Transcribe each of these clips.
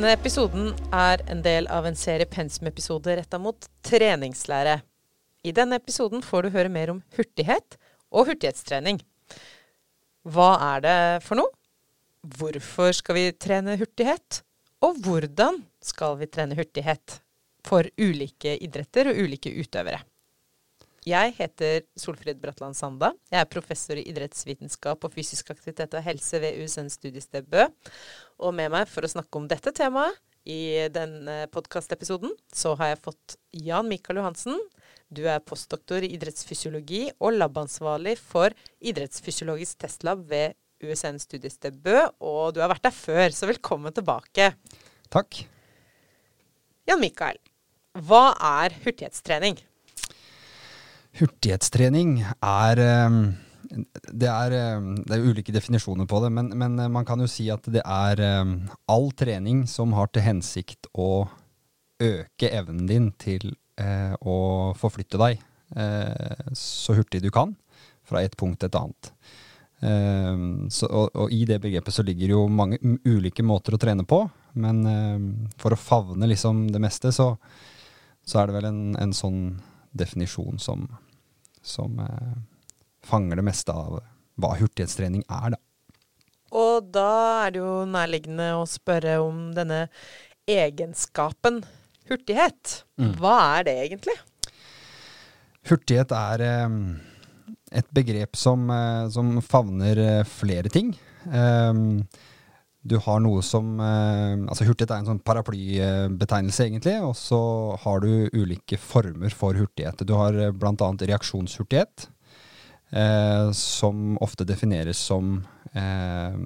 Denne episoden er en del av en serie pensumepisoder retta mot treningslære. I denne episoden får du høre mer om hurtighet og hurtighetstrening. Hva er det for noe? Hvorfor skal vi trene hurtighet? Og hvordan skal vi trene hurtighet for ulike idretter og ulike utøvere? Jeg heter Solfrid Bratland Sanda. Jeg er professor i idrettsvitenskap og fysisk aktivitet og helse ved USN studiested Bø. Og med meg for å snakke om dette temaet i denne podkastepisoden, så har jeg fått Jan Mikael Johansen. Du er postdoktor i idrettsfysiologi og labansvarlig for idrettsfysiologisk testlab ved USN studiested Bø, og du har vært der før, så velkommen tilbake. Takk. Jan Mikael, hva er hurtighetstrening? Hurtighetstrening er ehm, det er, ehm, det er ulike definisjoner på det, men, men, man kan jo si at det er ehm, all trening som har til hensikt å øke evnen din til eh, å forflytte deg eh, så hurtig du kan fra et punkt til et annet. Så, og, og, i det begrepet så ligger jo mange ulike måter å trene på, men for å favne liksom det meste, så, så er det vel en, en sånn definisjon som, som eh, fanger det meste av hva hurtighetstrening er, da. Og da er det jo nærliggende å spørre om denne egenskapen hurtighet. Mm. Hva er det egentlig? Hurtighet er eh, et begrep som, eh, som favner eh, flere ting. Um, du har noe som eh, altså Hurtighet er en sånn paraplybetegnelse, egentlig. Og så har du ulike former for hurtighet. Du har eh, bl.a. reaksjonshurtighet, eh, som ofte defineres som eh,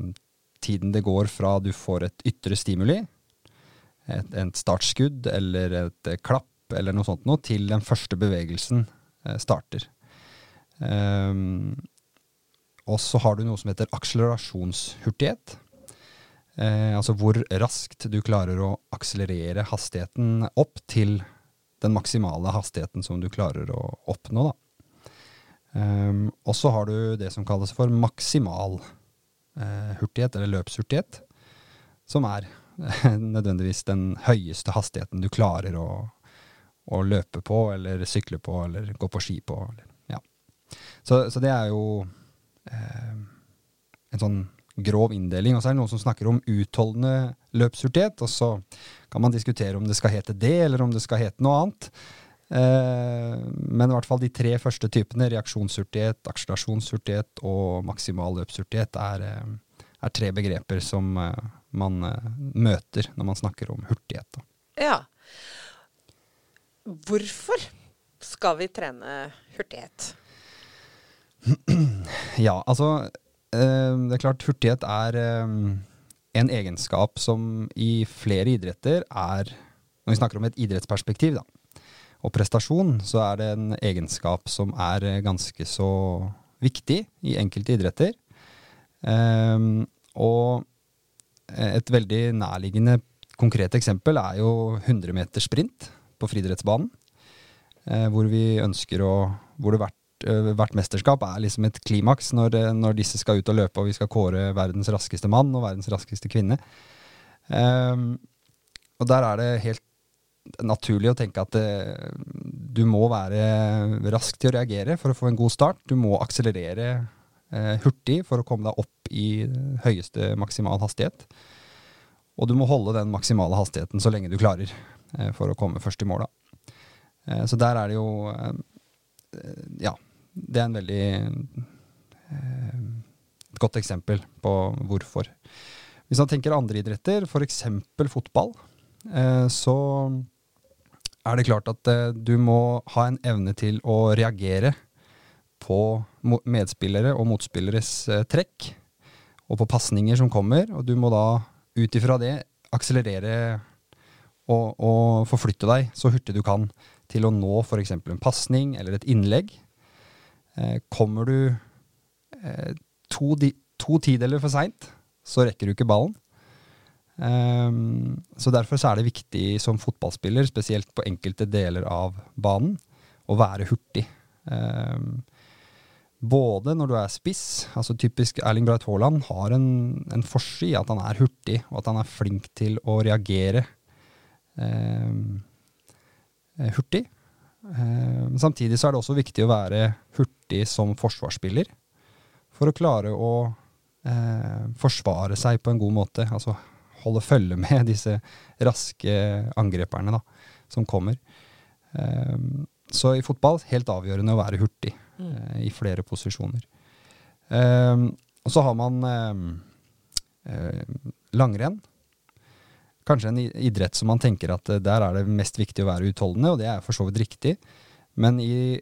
tiden det går fra du får et ytre stimuli, et, et startskudd eller et eh, klapp eller noe sånt noe, til den første bevegelsen eh, starter. og så har du noe som heter akselerasjonshurtighet Eh, altså hvor raskt du klarer å akselerere hastigheten opp til den maksimale hastigheten som du klarer å oppnå. Um, og så har du det som kalles for maksimal eh, hurtighet, eller løpshurtighet, som er eh, nødvendigvis den høyeste hastigheten du klarer å, å, løpe på, eller sykle på, eller gå på ski på. Eller, ja. så, så, det er jo eh, en sånn grov inndeling. Og så er det noen som snakker om utholdende løpshurtighet, og så kan man diskutere om det skal hete det, eller om det skal hete noe annet. Eh, men i hvert fall de tre første typene, reaksjonshurtighet, akselerasjonshurtighet og maksimal løpshurtighet, er, eh, er, tre begreper som eh, man møter når man snakker om hurtighet. Ja. Hvorfor skal vi trene hurtighet? ja, altså det er klart, hurtighet er eh, en egenskap som i flere idretter er Når vi snakker om et idrettsperspektiv, da, og prestasjon, så er det en egenskap som er ganske så viktig i enkelte idretter. Um, og et veldig nærliggende konkret eksempel er jo 100 meter sprint på friidrettsbanen. Uh, hvor Hvor det hvert Eh, hvert mesterskap er liksom et klimaks når, eh, når, disse skal ut og løpe og vi skal kåre verdens raskeste mann og verdens raskeste kvinne. Um, og der er det helt naturlig å tenke at det, eh, du må være rask til å reagere for å få en god start. Du må akselerere eh, hurtig for å komme deg opp i høyeste maksimal hastighet. Og du må holde den maksimale hastigheten så lenge du klarer eh, for å komme først i mål. Eh, så der er det jo ja, det er en veldig eh, et godt eksempel på hvorfor. Hvis man tenker andre idretter, f.eks. fotball, eh, så er det klart at eh, du må ha en evne til å reagere på medspillere og motspilleres eh, trekk, og på pasninger som kommer, og du må da ut ifra det akselerere og, og forflytte deg så hurtig du kan til å nå f.eks. en pasning eller et innlegg kommer du eh, to, to tideler for seint, så rekker du ikke ballen. Um, så Derfor så er det viktig som fotballspiller, spesielt på enkelte deler av banen, å være hurtig. Um, Både når du er spiss, altså typisk Erling Braut Haaland har en, en forsi at han er hurtig, og at han er flink til å reagere eh, hurtig. Eh, samtidig så er det også viktig å være hurtig som forsvarsspiller for å klare å eh, forsvare seg på en god måte. Altså holde følge med disse raske angreperne da, som kommer. Eh, så i fotball helt avgjørende å være hurtig Mm. eh, i flere posisjoner. Eh, og så har man eh, eh, langrenn. Kanskje en idrett som man tenker at eh, der er det mest viktig å være utholdende, og det er for så vidt riktig. Men i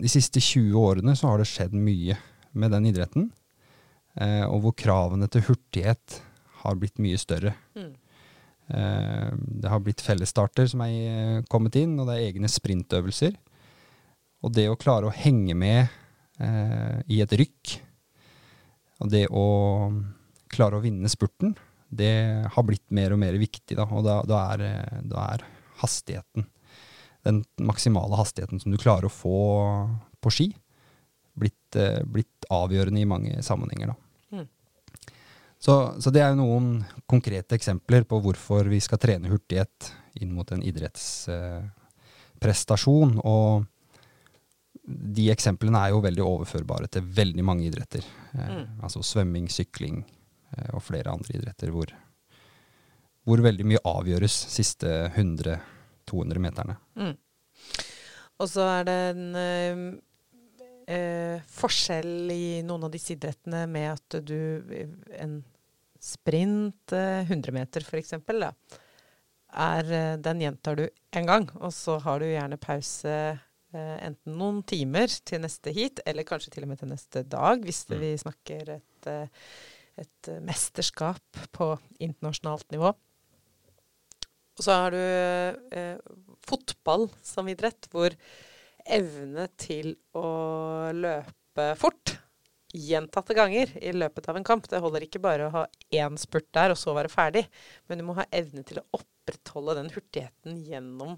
de siste 20 årene så har det skjedd mye med den idretten. Eh, og hvor kravene til hurtighet har blitt mye større. Mm. Eh, det har blitt fellesstarter som er eh, kommet inn, og det er egne sprintøvelser. Og det å klare å henge med eh, i et rykk, og det å klare å vinne spurten, det har blitt mer og mer viktig. Da, og da, da, er, eh, da er hastigheten, den maksimale hastigheten som du klarer å få på ski, blitt, eh, blitt avgjørende i mange sammenhenger. Da. Mm. Så, så det er jo noen konkrete eksempler på hvorfor vi skal trene hurtighet inn mot en idrettsprestasjon. og de eksemplene er jo veldig overførbare til veldig mange idretter. Eh, Mm. Altså svømming, sykling eh, og flere andre idretter hvor, hvor veldig mye avgjøres siste 100-200 meterne. Mm. Og så er det en eh, eh, forskjell i noen av disse idrettene med at du En sprint, eh, 100 meter f.eks., er eh, Den gjentar du én gang, og så har du gjerne pause eh, enten noen timer til neste heat, eller kanskje til og med til neste dag, hvis Mm. vi snakker et, et mesterskap på internasjonalt nivå. Og så har du eh, fotball som idrett, hvor evne til å løpe fort gjentatte ganger i løpet av en kamp Det holder ikke bare å ha én spurt der og så være ferdig, men du må ha evne til å opprettholde den hurtigheten gjennom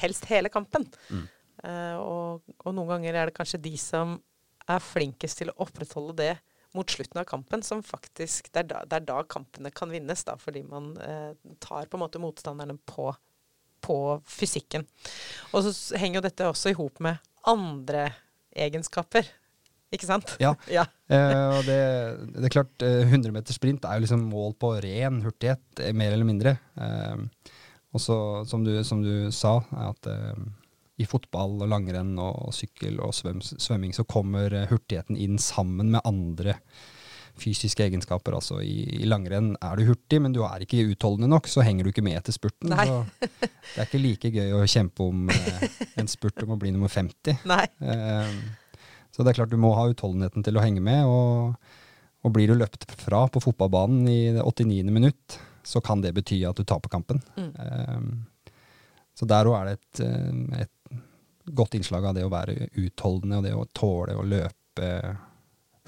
helst hele kampen. Mm. Eh, og, og noen ganger er det kanskje de som er flinkest til å opprettholde det mot slutten av kampen, som faktisk Det er da, det er da kampene kan vinnes, da, fordi man eh, tar på en måte motstanderne på, på fysikken. Og så henger jo dette også i hop med andre egenskaper, ikke sant? Ja. ja. Eh, og det, det er klart, eh, 100 meter sprint er jo liksom mål på ren hurtighet, eh, mer eller mindre. Eh, og så, som, du- som du sa, at eh, i fotball og langrenn og sykkel og svøm, svømming så kommer eh, hurtigheten inn sammen med andre fysiske egenskaper. Altså i, i langrenn er du hurtig, men du er ikke utholdende nok, så henger du ikke med etter spurten. Nei. Så det er ikke like gøy å kjempe om eh, en spurt om å bli nummer 50. Nei. Eh, så det er klart du må ha utholdenheten til å henge med, og, og blir du løpt fra på fotballbanen i det 89. minutt, så kan det bety at du taper kampen. Mm. Eh, så der òg er det et, eh, et godt innslag av det å være utholdende og det å tåle å løpe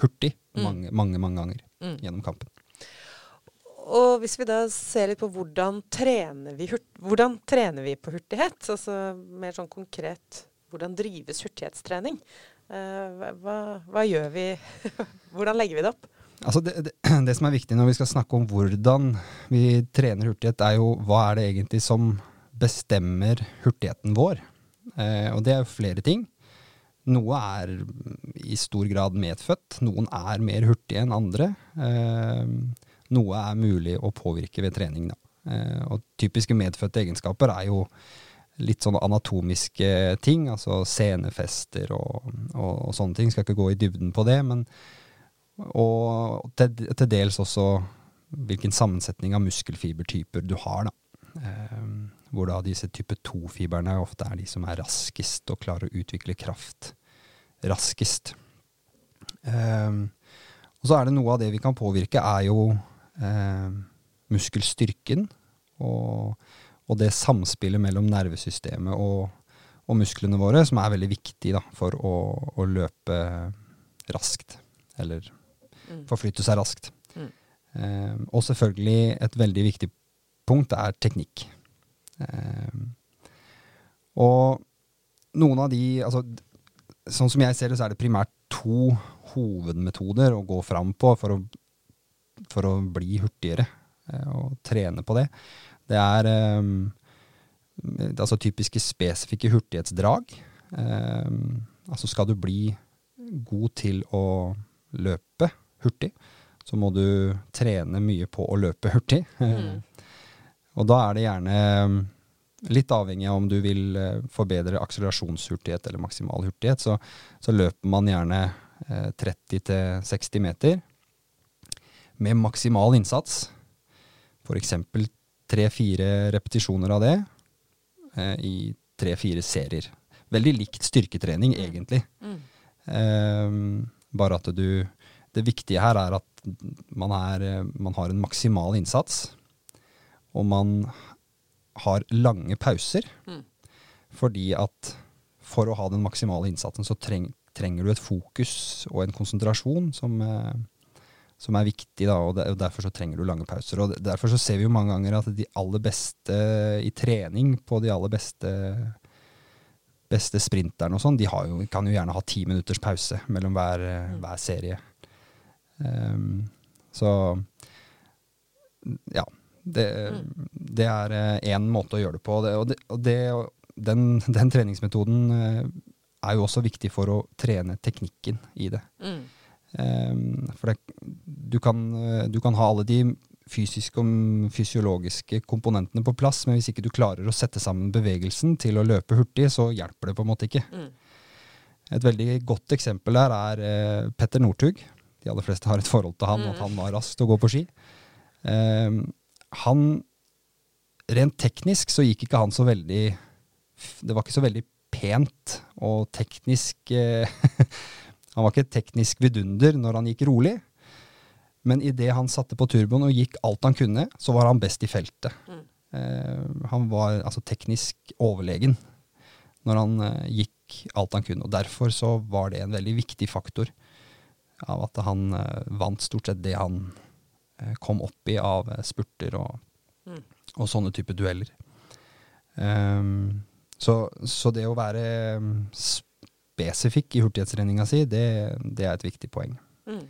hurtig Mm. mange, mange, mange ganger Mm. gjennom kampen. Og hvis vi da ser litt på hvordan trener vi, hvordan trener vi på hurtighet, altså mer sånn konkret hvordan drives hurtighetstrening? Eh, hva, hva gjør vi? hvordan legger vi det opp? Altså det, det, det som er viktig når vi skal snakke om hvordan vi trener hurtighet, er jo hva er det egentlig som bestemmer hurtigheten vår. Eh, og det er jo flere ting. Noe er i stor grad medfødt. Noen er mer hurtige enn andre. Eh, noe er mulig å påvirke ved trening. Da. Eh, og typiske medfødte egenskaper er jo litt sånne anatomiske ting, altså senefester og, og, og sånne ting. Skal ikke gå i dybden på det, men og til, til dels også hvilken sammensetning av muskelfibertyper du har. Da. Hvor da disse type 2-fiberne ofte er de som er raskest og klarer å utvikle kraft raskest. Um, og så er det noe av det vi kan påvirke, er jo um, muskelstyrken og, og det samspillet mellom nervesystemet og, og musklene våre, som er veldig viktig da, for å, å løpe raskt. Eller Mm. forflytte seg raskt. Mm. Um, og selvfølgelig et veldig viktig punkt er teknikk. Eh, og noen av de altså, Sånn som jeg ser det, så er det primært to hovedmetoder å gå fram på for å, for å bli hurtigere eh, og trene på det. Det er eh, altså typiske spesifikke hurtighetsdrag. Altså skal du bli god til å løpe hurtig, så må du trene mye på å løpe hurtig. Mm. Og da er det gjerne litt avhengig av om du vil eh, forbedre akselerasjonshurtighet eller maksimal hurtighet, så, så løper man gjerne eh, 30-60 meter med maksimal innsats. F.eks. tre-fire repetisjoner av det eh, i tre-fire serier. Veldig likt styrketrening, egentlig. Mm. Um, bare at du Det viktige her er at man, er, eh, man har en maksimal innsats, og man har lange pauser. Mm. Fordi at for å ha den maksimale innsatsen, så treng, trenger du et fokus og en konsentrasjon som, eh, som er viktig. Da, og, der, og Derfor så trenger du lange pauser. og Derfor så ser vi jo mange ganger at de aller beste i trening på de aller beste beste sprinterne og sånn, de har jo, kan jo gjerne ha ti minutters pause mellom hver, eh, Mm. hver serie. Um, så ja. Det, Mm. det er én måte å gjøre det på. Det, og det, og den, den treningsmetoden eh, er jo også viktig for å trene teknikken i det. Mm. Um, for det, du, kan, eh, du kan ha alle de fysiske og fysiologiske komponentene på plass, men hvis ikke du klarer å sette sammen bevegelsen til å løpe hurtig, så hjelper det på en måte ikke. Mm. Et veldig godt eksempel der er eh, Petter Northug. De aller fleste har et forhold til han, og at han var rask til å gå på ski. Ehm, han Rent teknisk så gikk ikke han så veldig Det var ikke så veldig pent og teknisk eh, Han var ikke teknisk vidunder når han gikk rolig. Men idet han satte på turboen og gikk alt han kunne, så var han best i feltet. Mm. Eh, han var altså teknisk overlegen når han eh, gikk alt han kunne. Og derfor så var det en veldig viktig faktor av at han eh, vant stort sett det han eh, kom opp i av eh, spurter og, Mm. og sånne type dueller. Um, så, så det å være mm, spesifikk i hurtighetstreninga si, det, det er et viktig poeng. Mm.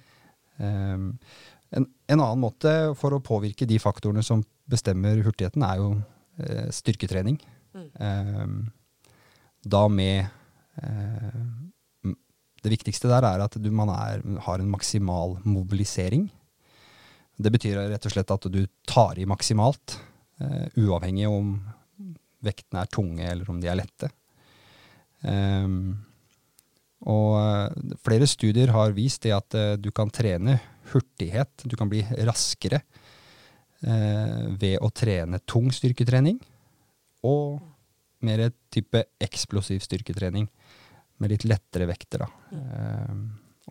Um, en, en annen måte for å påvirke de faktorene som bestemmer hurtigheten, er jo uh, styrketrening. Mm. Um, da med uh, Det viktigste der er at du, man er, har en maksimal mobilisering. Det betyr rett og slett at du tar i maksimalt, eh, uavhengig om vektene er tunge eller om de er lette. Um, og eh, flere studier har vist det at eh, du kan trene hurtighet, du kan bli raskere eh, ved å trene tung styrketrening og mer type eksplosiv styrketrening med litt lettere vekter. Da. Um,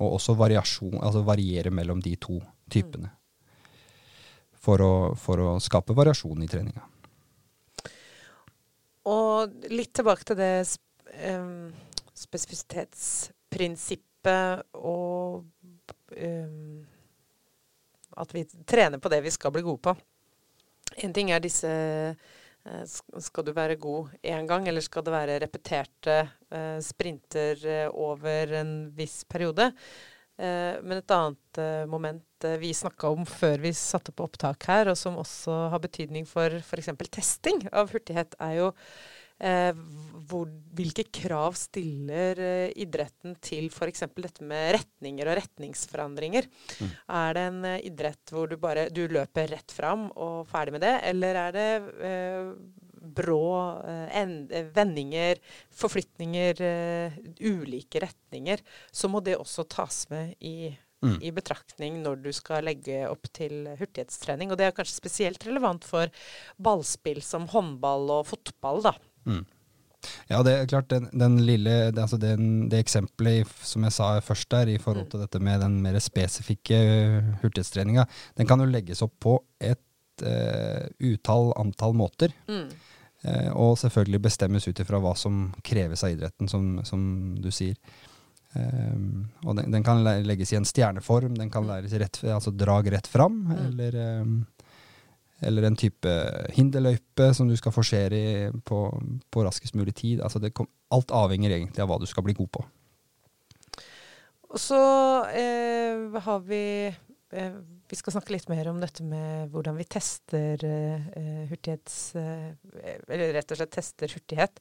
og også variasjon, altså variere mellom de to typene. For å, for å skape variasjon i treninga. Og litt tilbake til det um, spesifisitetsprinsippet og um, at vi trener på det vi skal bli gode på. En ting er disse eh, Skal du være god én gang, eller skal det være repeterte eh, sprinter eh, over en viss periode? Eh, men et annet eh, moment eh, vi snakka om før vi satte på opptak her, og som også har betydning for f.eks. testing av hurtighet, er jo eh, hvor, hvilke krav stiller idretten til f.eks. dette med retninger og retningsforandringer? Mm. Er det en idrett hvor du bare du løper rett fram og ferdig med det, eller er det eh, brå eh, eh, vendinger, forflytninger, eh, ulike retninger, så må det også tas med i, Mm. i betraktning når du skal legge opp til hurtighetstrening. Og det er kanskje spesielt relevant for ballspill som håndball og fotball, da. Mm. Ja, det er klart, den, den lille, altså den, det eksempelet som jeg sa først der, i forhold Mm. til dette med den mer spesifikke hurtighetstreninga, den kan jo legges opp på et uh, utall antall måter. Mm. Eh, og selvfølgelig bestemmes ut ifra hva som kreves av idretten, som, som du sier. Um, og den, den kan legges i en stjerneform, den kan læres rett, altså drag rett fram, Mm. eller, um, eller en type hinderløype som du skal forsere i på, på raskest mulig tid. Altså det kom, alt avhenger egentlig av hva du skal bli god på. Og så eh, har vi Vi skal snakke litt mer om dette med hvordan vi tester eh, hurtighets... Eh, eller rett og slett tester hurtighet.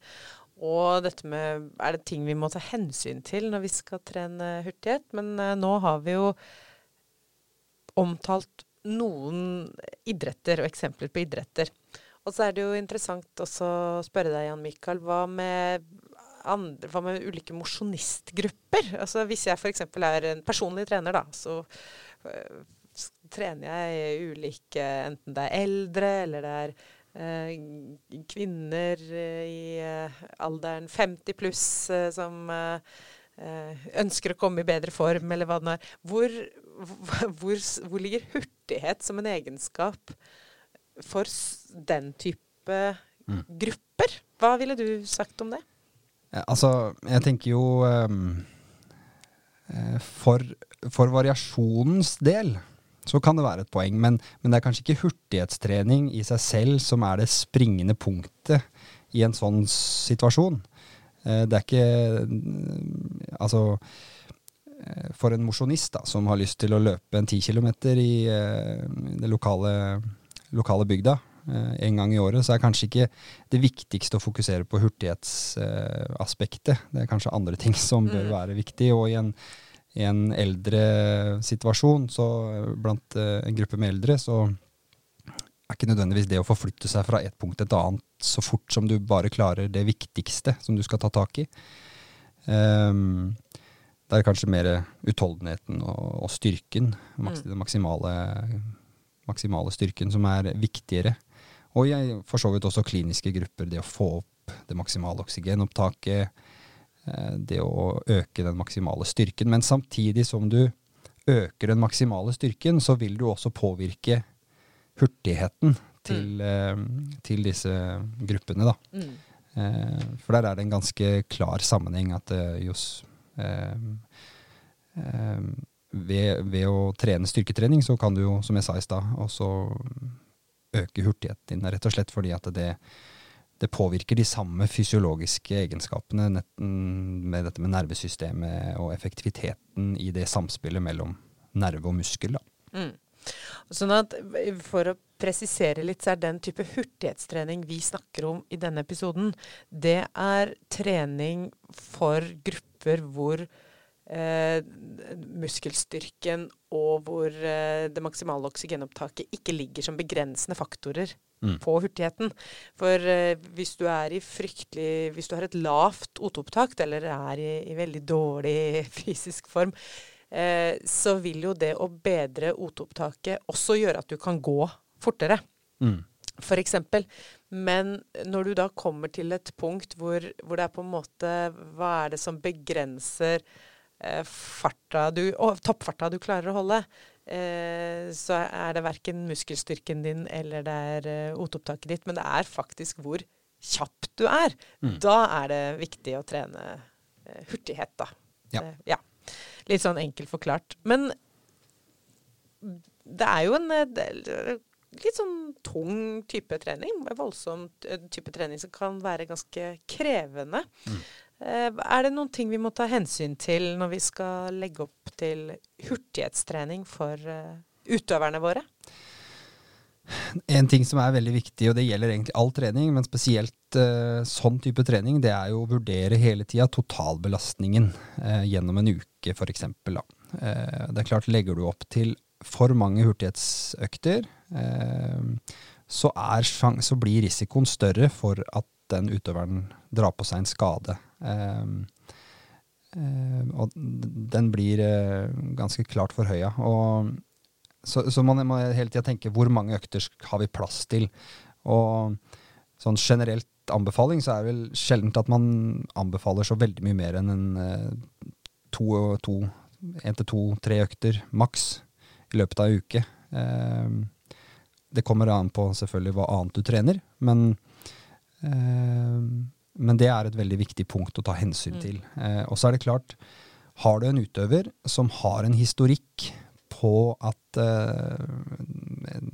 Og dette med Er det ting vi må ta hensyn til når vi skal trene hurtighet? Men eh, nå har vi jo omtalt noen idretter og eksempler på idretter. Og så er det jo interessant også å spørre deg, Jan Mikael, hva med, andre, hva med ulike mosjonistgrupper? Altså hvis jeg f.eks. er en personlig trener, da, så trener jeg ulike Enten det er eldre, eller det er eh, kvinner i eh, alderen 50 pluss som ønsker å komme i bedre form, eller hva det nå er. Hvor, hvor, hvor ligger hurtighet som en egenskap for den type mm. grupper? Hva ville du sagt om det? Altså, jeg tenker jo um, for, for, variasjonens del så kan det være et poeng, men, men, det er kanskje ikke hurtighetstrening i seg selv som er det springende punktet i en sånn situasjon. Uh, det er ikke uh, Altså uh, for en mosjonist som har lyst til å løpe en ti kilometer i det lokale lokale bygda eh, en gang i året, så er kanskje ikke det viktigste å fokusere på hurtighetsaspektet. det er kanskje andre ting som bør mm. være viktig. Og i en, i en eldre situasjon, så blant eh, en gruppe med eldre, så er ikke nødvendigvis det å forflytte seg fra et punkt til et annet så fort som du bare klarer det viktigste som du skal ta tak i. Um, det er kanskje mer utholdenheten og, og styrken, maks, mm. maksimale maksimale styrken som er viktigere. Og jeg, for så vidt også kliniske grupper. Det å få opp det maksimale oksygenopptaket. Eh, det å øke den maksimale styrken. Men samtidig som du øker den maksimale styrken, så vil du også påvirke hurtigheten til, mm. til disse gruppene, da. Mm. Eh, for der er det en ganske klar sammenheng at just eh, ved, ved, å trene styrketrening, så kan du jo, som jeg sa i stad, også øke hurtigheten din, rett og slett fordi at det, det påvirker de samme fysiologiske egenskapene med dette med nervesystemet og effektiviteten i det samspillet mellom nerve og muskel. Mm. Sånn at For å presisere litt, så er den type hurtighetstrening vi snakker om i denne episoden, det er trening for grupper hvor eh, muskelstyrken og hvor eh, det maksimale oksygenopptaket ikke ligger som begrensende faktorer mm. på hurtigheten. For eh, hvis du er i fryktelig Hvis du har et lavt oteopptak, eller er i, i, veldig dårlig fysisk form, eh, så vil jo det å bedre oteopptaket også gjøre at du kan gå fortere. Mm. For eksempel. Men når du da kommer til et punkt hvor, hvor det er på en måte Hva er det som begrenser farta du, og toppfarta du klarer å holde, eh, så er det verken muskelstyrken din eller det er eh, oteopptaket ditt, men det er faktisk hvor kjapp du er. Mm. Da er det viktig å trene eh, hurtighet, da. Ja. Eh, ja. Litt sånn enkelt forklart. Men det er jo en eh, litt sånn tung type trening. Voldsom type trening som kan være ganske krevende. Mm. Eh, er det noen ting vi må ta hensyn til når vi skal legge opp til hurtighetstrening for eh, utøverne våre? En ting som er veldig viktig, og det gjelder egentlig all trening, men spesielt uh, sånn type trening, det er jo å vurdere hele tida totalbelastningen uh, gjennom en uke, f.eks. Uh, det er klart, legger du opp til for mange hurtighetsøkter, uh, så, så, blir risikoen større for at den utøveren drar på seg en skade. Um, um, og den blir uh, ganske klart forhøya. Så, så man må hele tida tenke hvor mange økter har vi plass til. Og sånn generelt anbefaling så er det vel sjeldent at man anbefaler så veldig mye mer enn en uh, to, to, en til to-tre økter maks i løpet av en uke. Eh, det kommer an på selvfølgelig hva annet du trener, men men det er et veldig viktig punkt å ta hensyn mm. til. Eh, og så er det klart, har du en utøver som har en historikk på at eh,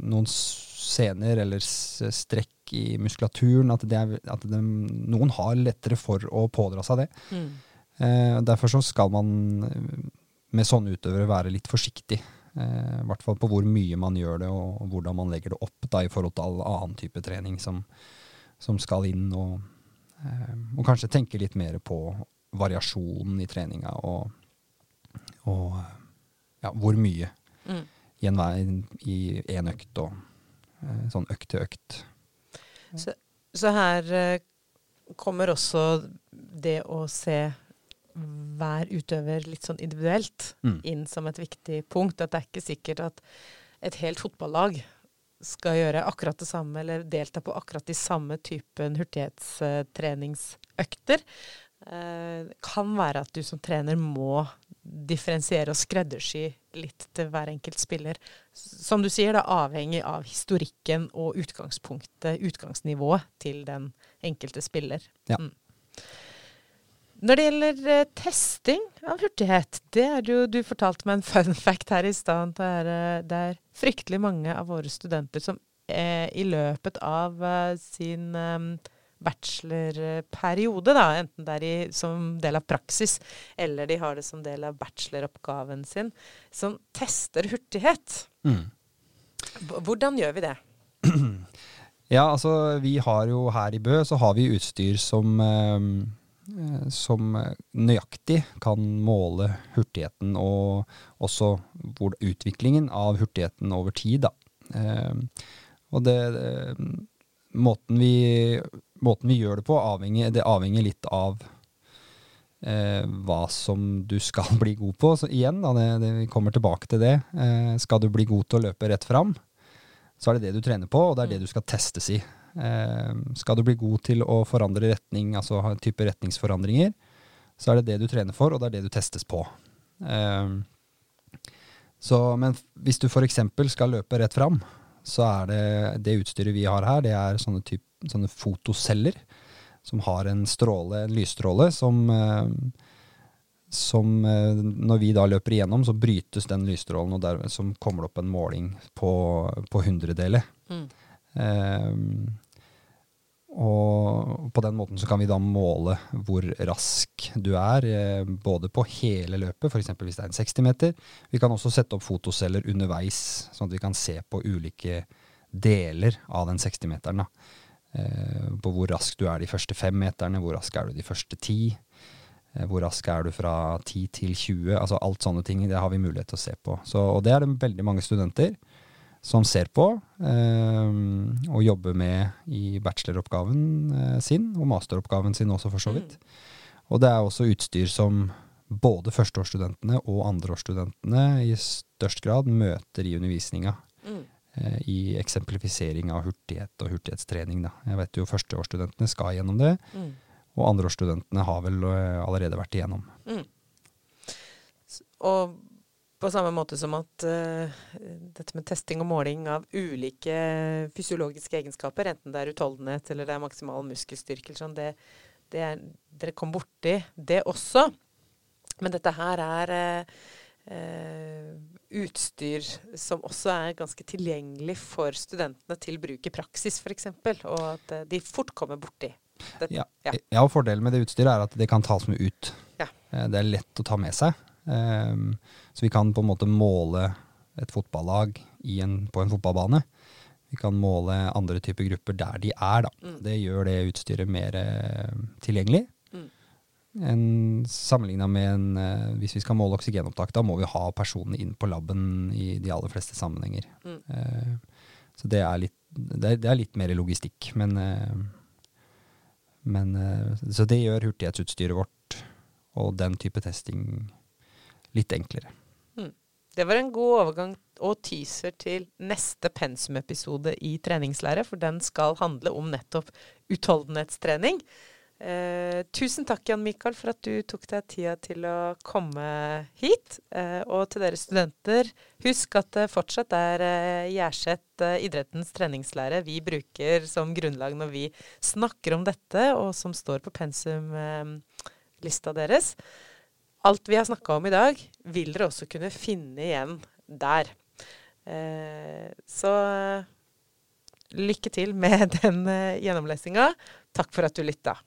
noen sener eller strekk i muskulaturen At, det er, at de, noen har lettere for å pådra seg det. Mm. Eh, derfor så skal man med sånne utøvere være litt forsiktig. Eh, I hvert fall på hvor mye man gjør det, og, og hvordan man legger det opp da, i forhold til all annen type trening som, som skal inn. Og, eh, og kanskje tenke litt mer på variasjonen i treninga og, og ja, hvor mye Mm. i en vei i én økt og eh, sånn økt til økt. Så, så her eh, kommer også det å se hver utøver litt sånn individuelt Mm. inn som et viktig punkt. At det er ikke sikkert at et helt fotballag skal gjøre akkurat det samme eller delta på akkurat de samme typen hurtighetstreningsøkter. Eh, Det kan være at du som trener må differensiere og skreddersy litt til hver enkelt spiller. Som du sier, det er avhengig av historikken og utgangspunktet, utgangsnivået til den enkelte spiller. Ja. Mm. Når det gjelder eh, testing av hurtighet, det er jo Du fortalte meg en fun fact her i stad. Det, er, eh, det er fryktelig mange av våre studenter som eh, i løpet av sin bachelorperiode, da, enten det er i, som del av praksis eller de har det som del av bacheloroppgaven sin, som tester hurtighet. Mm. Hvordan gjør vi det? Ja, altså vi har jo her i Bø så har vi utstyr som, som eh, nøyaktig kan måle hurtigheten og også hvor, utviklingen av hurtigheten over tid. Da. Eh, og det, eh, måten, vi, måten vi gjør det på, avhenger, det avhenger litt av eh, hva som du skal bli god på. Så igjen, da, det, det, vi kommer tilbake til det. Eh, skal du bli god til å løpe rett fram, så er det det du trener på, og det er det du skal testes i. Eh, skal du bli god til å forandre retning, altså ha en type retningsforandringer, så er det det du trener for, og det er det du testes på. Eh, så, men hvis du f.eks. skal løpe rett fram, så er det det utstyret vi har her, det er sånne, type, sånne fotoceller som har en stråle, en lysstråle, som, eh, som når vi da løper igjennom, så brytes den lysstrålen, og der, som kommer det opp en måling på, på hundredeler. Mm. Eh, og på den måten så kan vi da måle hvor rask du er, eh, både på hele løpet, f.eks. hvis det er en 60 meter. Vi kan også sette opp fotoceller underveis, sånn at vi kan se på ulike deler av den 60-meteren. Eh, på hvor rask du er de første fem meterne, hvor rask er du de første ti. Eh, hvor rask er du fra 10 til 20? Altså alt sånne ting, det har vi mulighet til å se på. Så, og det er det veldig mange studenter som ser på eh, og jobber med i bacheloroppgaven eh, sin, og masteroppgaven sin også, for så vidt. Og det er også utstyr som både førsteårsstudentene og andreårsstudentene i størst grad møter i undervisninga. Mm. eh, I eksemplifisering av hurtighet og hurtighetstrening. Da. Jeg vet jo førsteårsstudentene skal gjennom det, Mm. og andreårsstudentene har vel eh, allerede vært igjennom. Mm. Og på samme måte som at uh, dette med testing og måling av ulike fysiologiske egenskaper, enten det er utholdenhet eller det er maksimal muskelstyrke, eller sånn, det, det er, dere kom borti det også. Men dette her er uh, Uh, utstyr som også er ganske tilgjengelig for studentene til bruk i praksis, f.eks., og at de fort kommer borti. Det, Ja. Ja. Ja, og Fordelen med det utstyret er at det kan tas med ut. Ja. Det er lett å ta med seg. Ehm, så vi kan på en måte måle et fotballag i en, på en fotballbane. Vi kan måle andre typer grupper der de er. Da. Mm. Det gjør det utstyret mer eh, tilgjengelig. Mm. En, Sammenligna med en eh, Hvis vi skal måle oksygenopptak, da må vi ha personene inn på laben i de aller fleste sammenhenger. Mm. Eh, så det er, litt, det, er, det er litt mer logistikk, men, eh, men eh, Så det gjør hurtighetsutstyret vårt og den type testing litt enklere. Det var en god overgang og teaser til neste pensumepisode i treningslære, for den skal handle om nettopp utholdenhetstrening. Eh, tusen takk, Jan Mikael, for at du tok deg tida til å komme hit. Eh, og til dere studenter, husk at det fortsatt er eh, Gjerset eh, idrettens treningslære vi bruker som grunnlag når vi snakker om dette, og som står på pensumlista deres. Alt vi har snakka om i dag, vil dere også kunne finne igjen der. Eh, så lykke til med den eh, gjennomlesinga. Takk for at du lytta.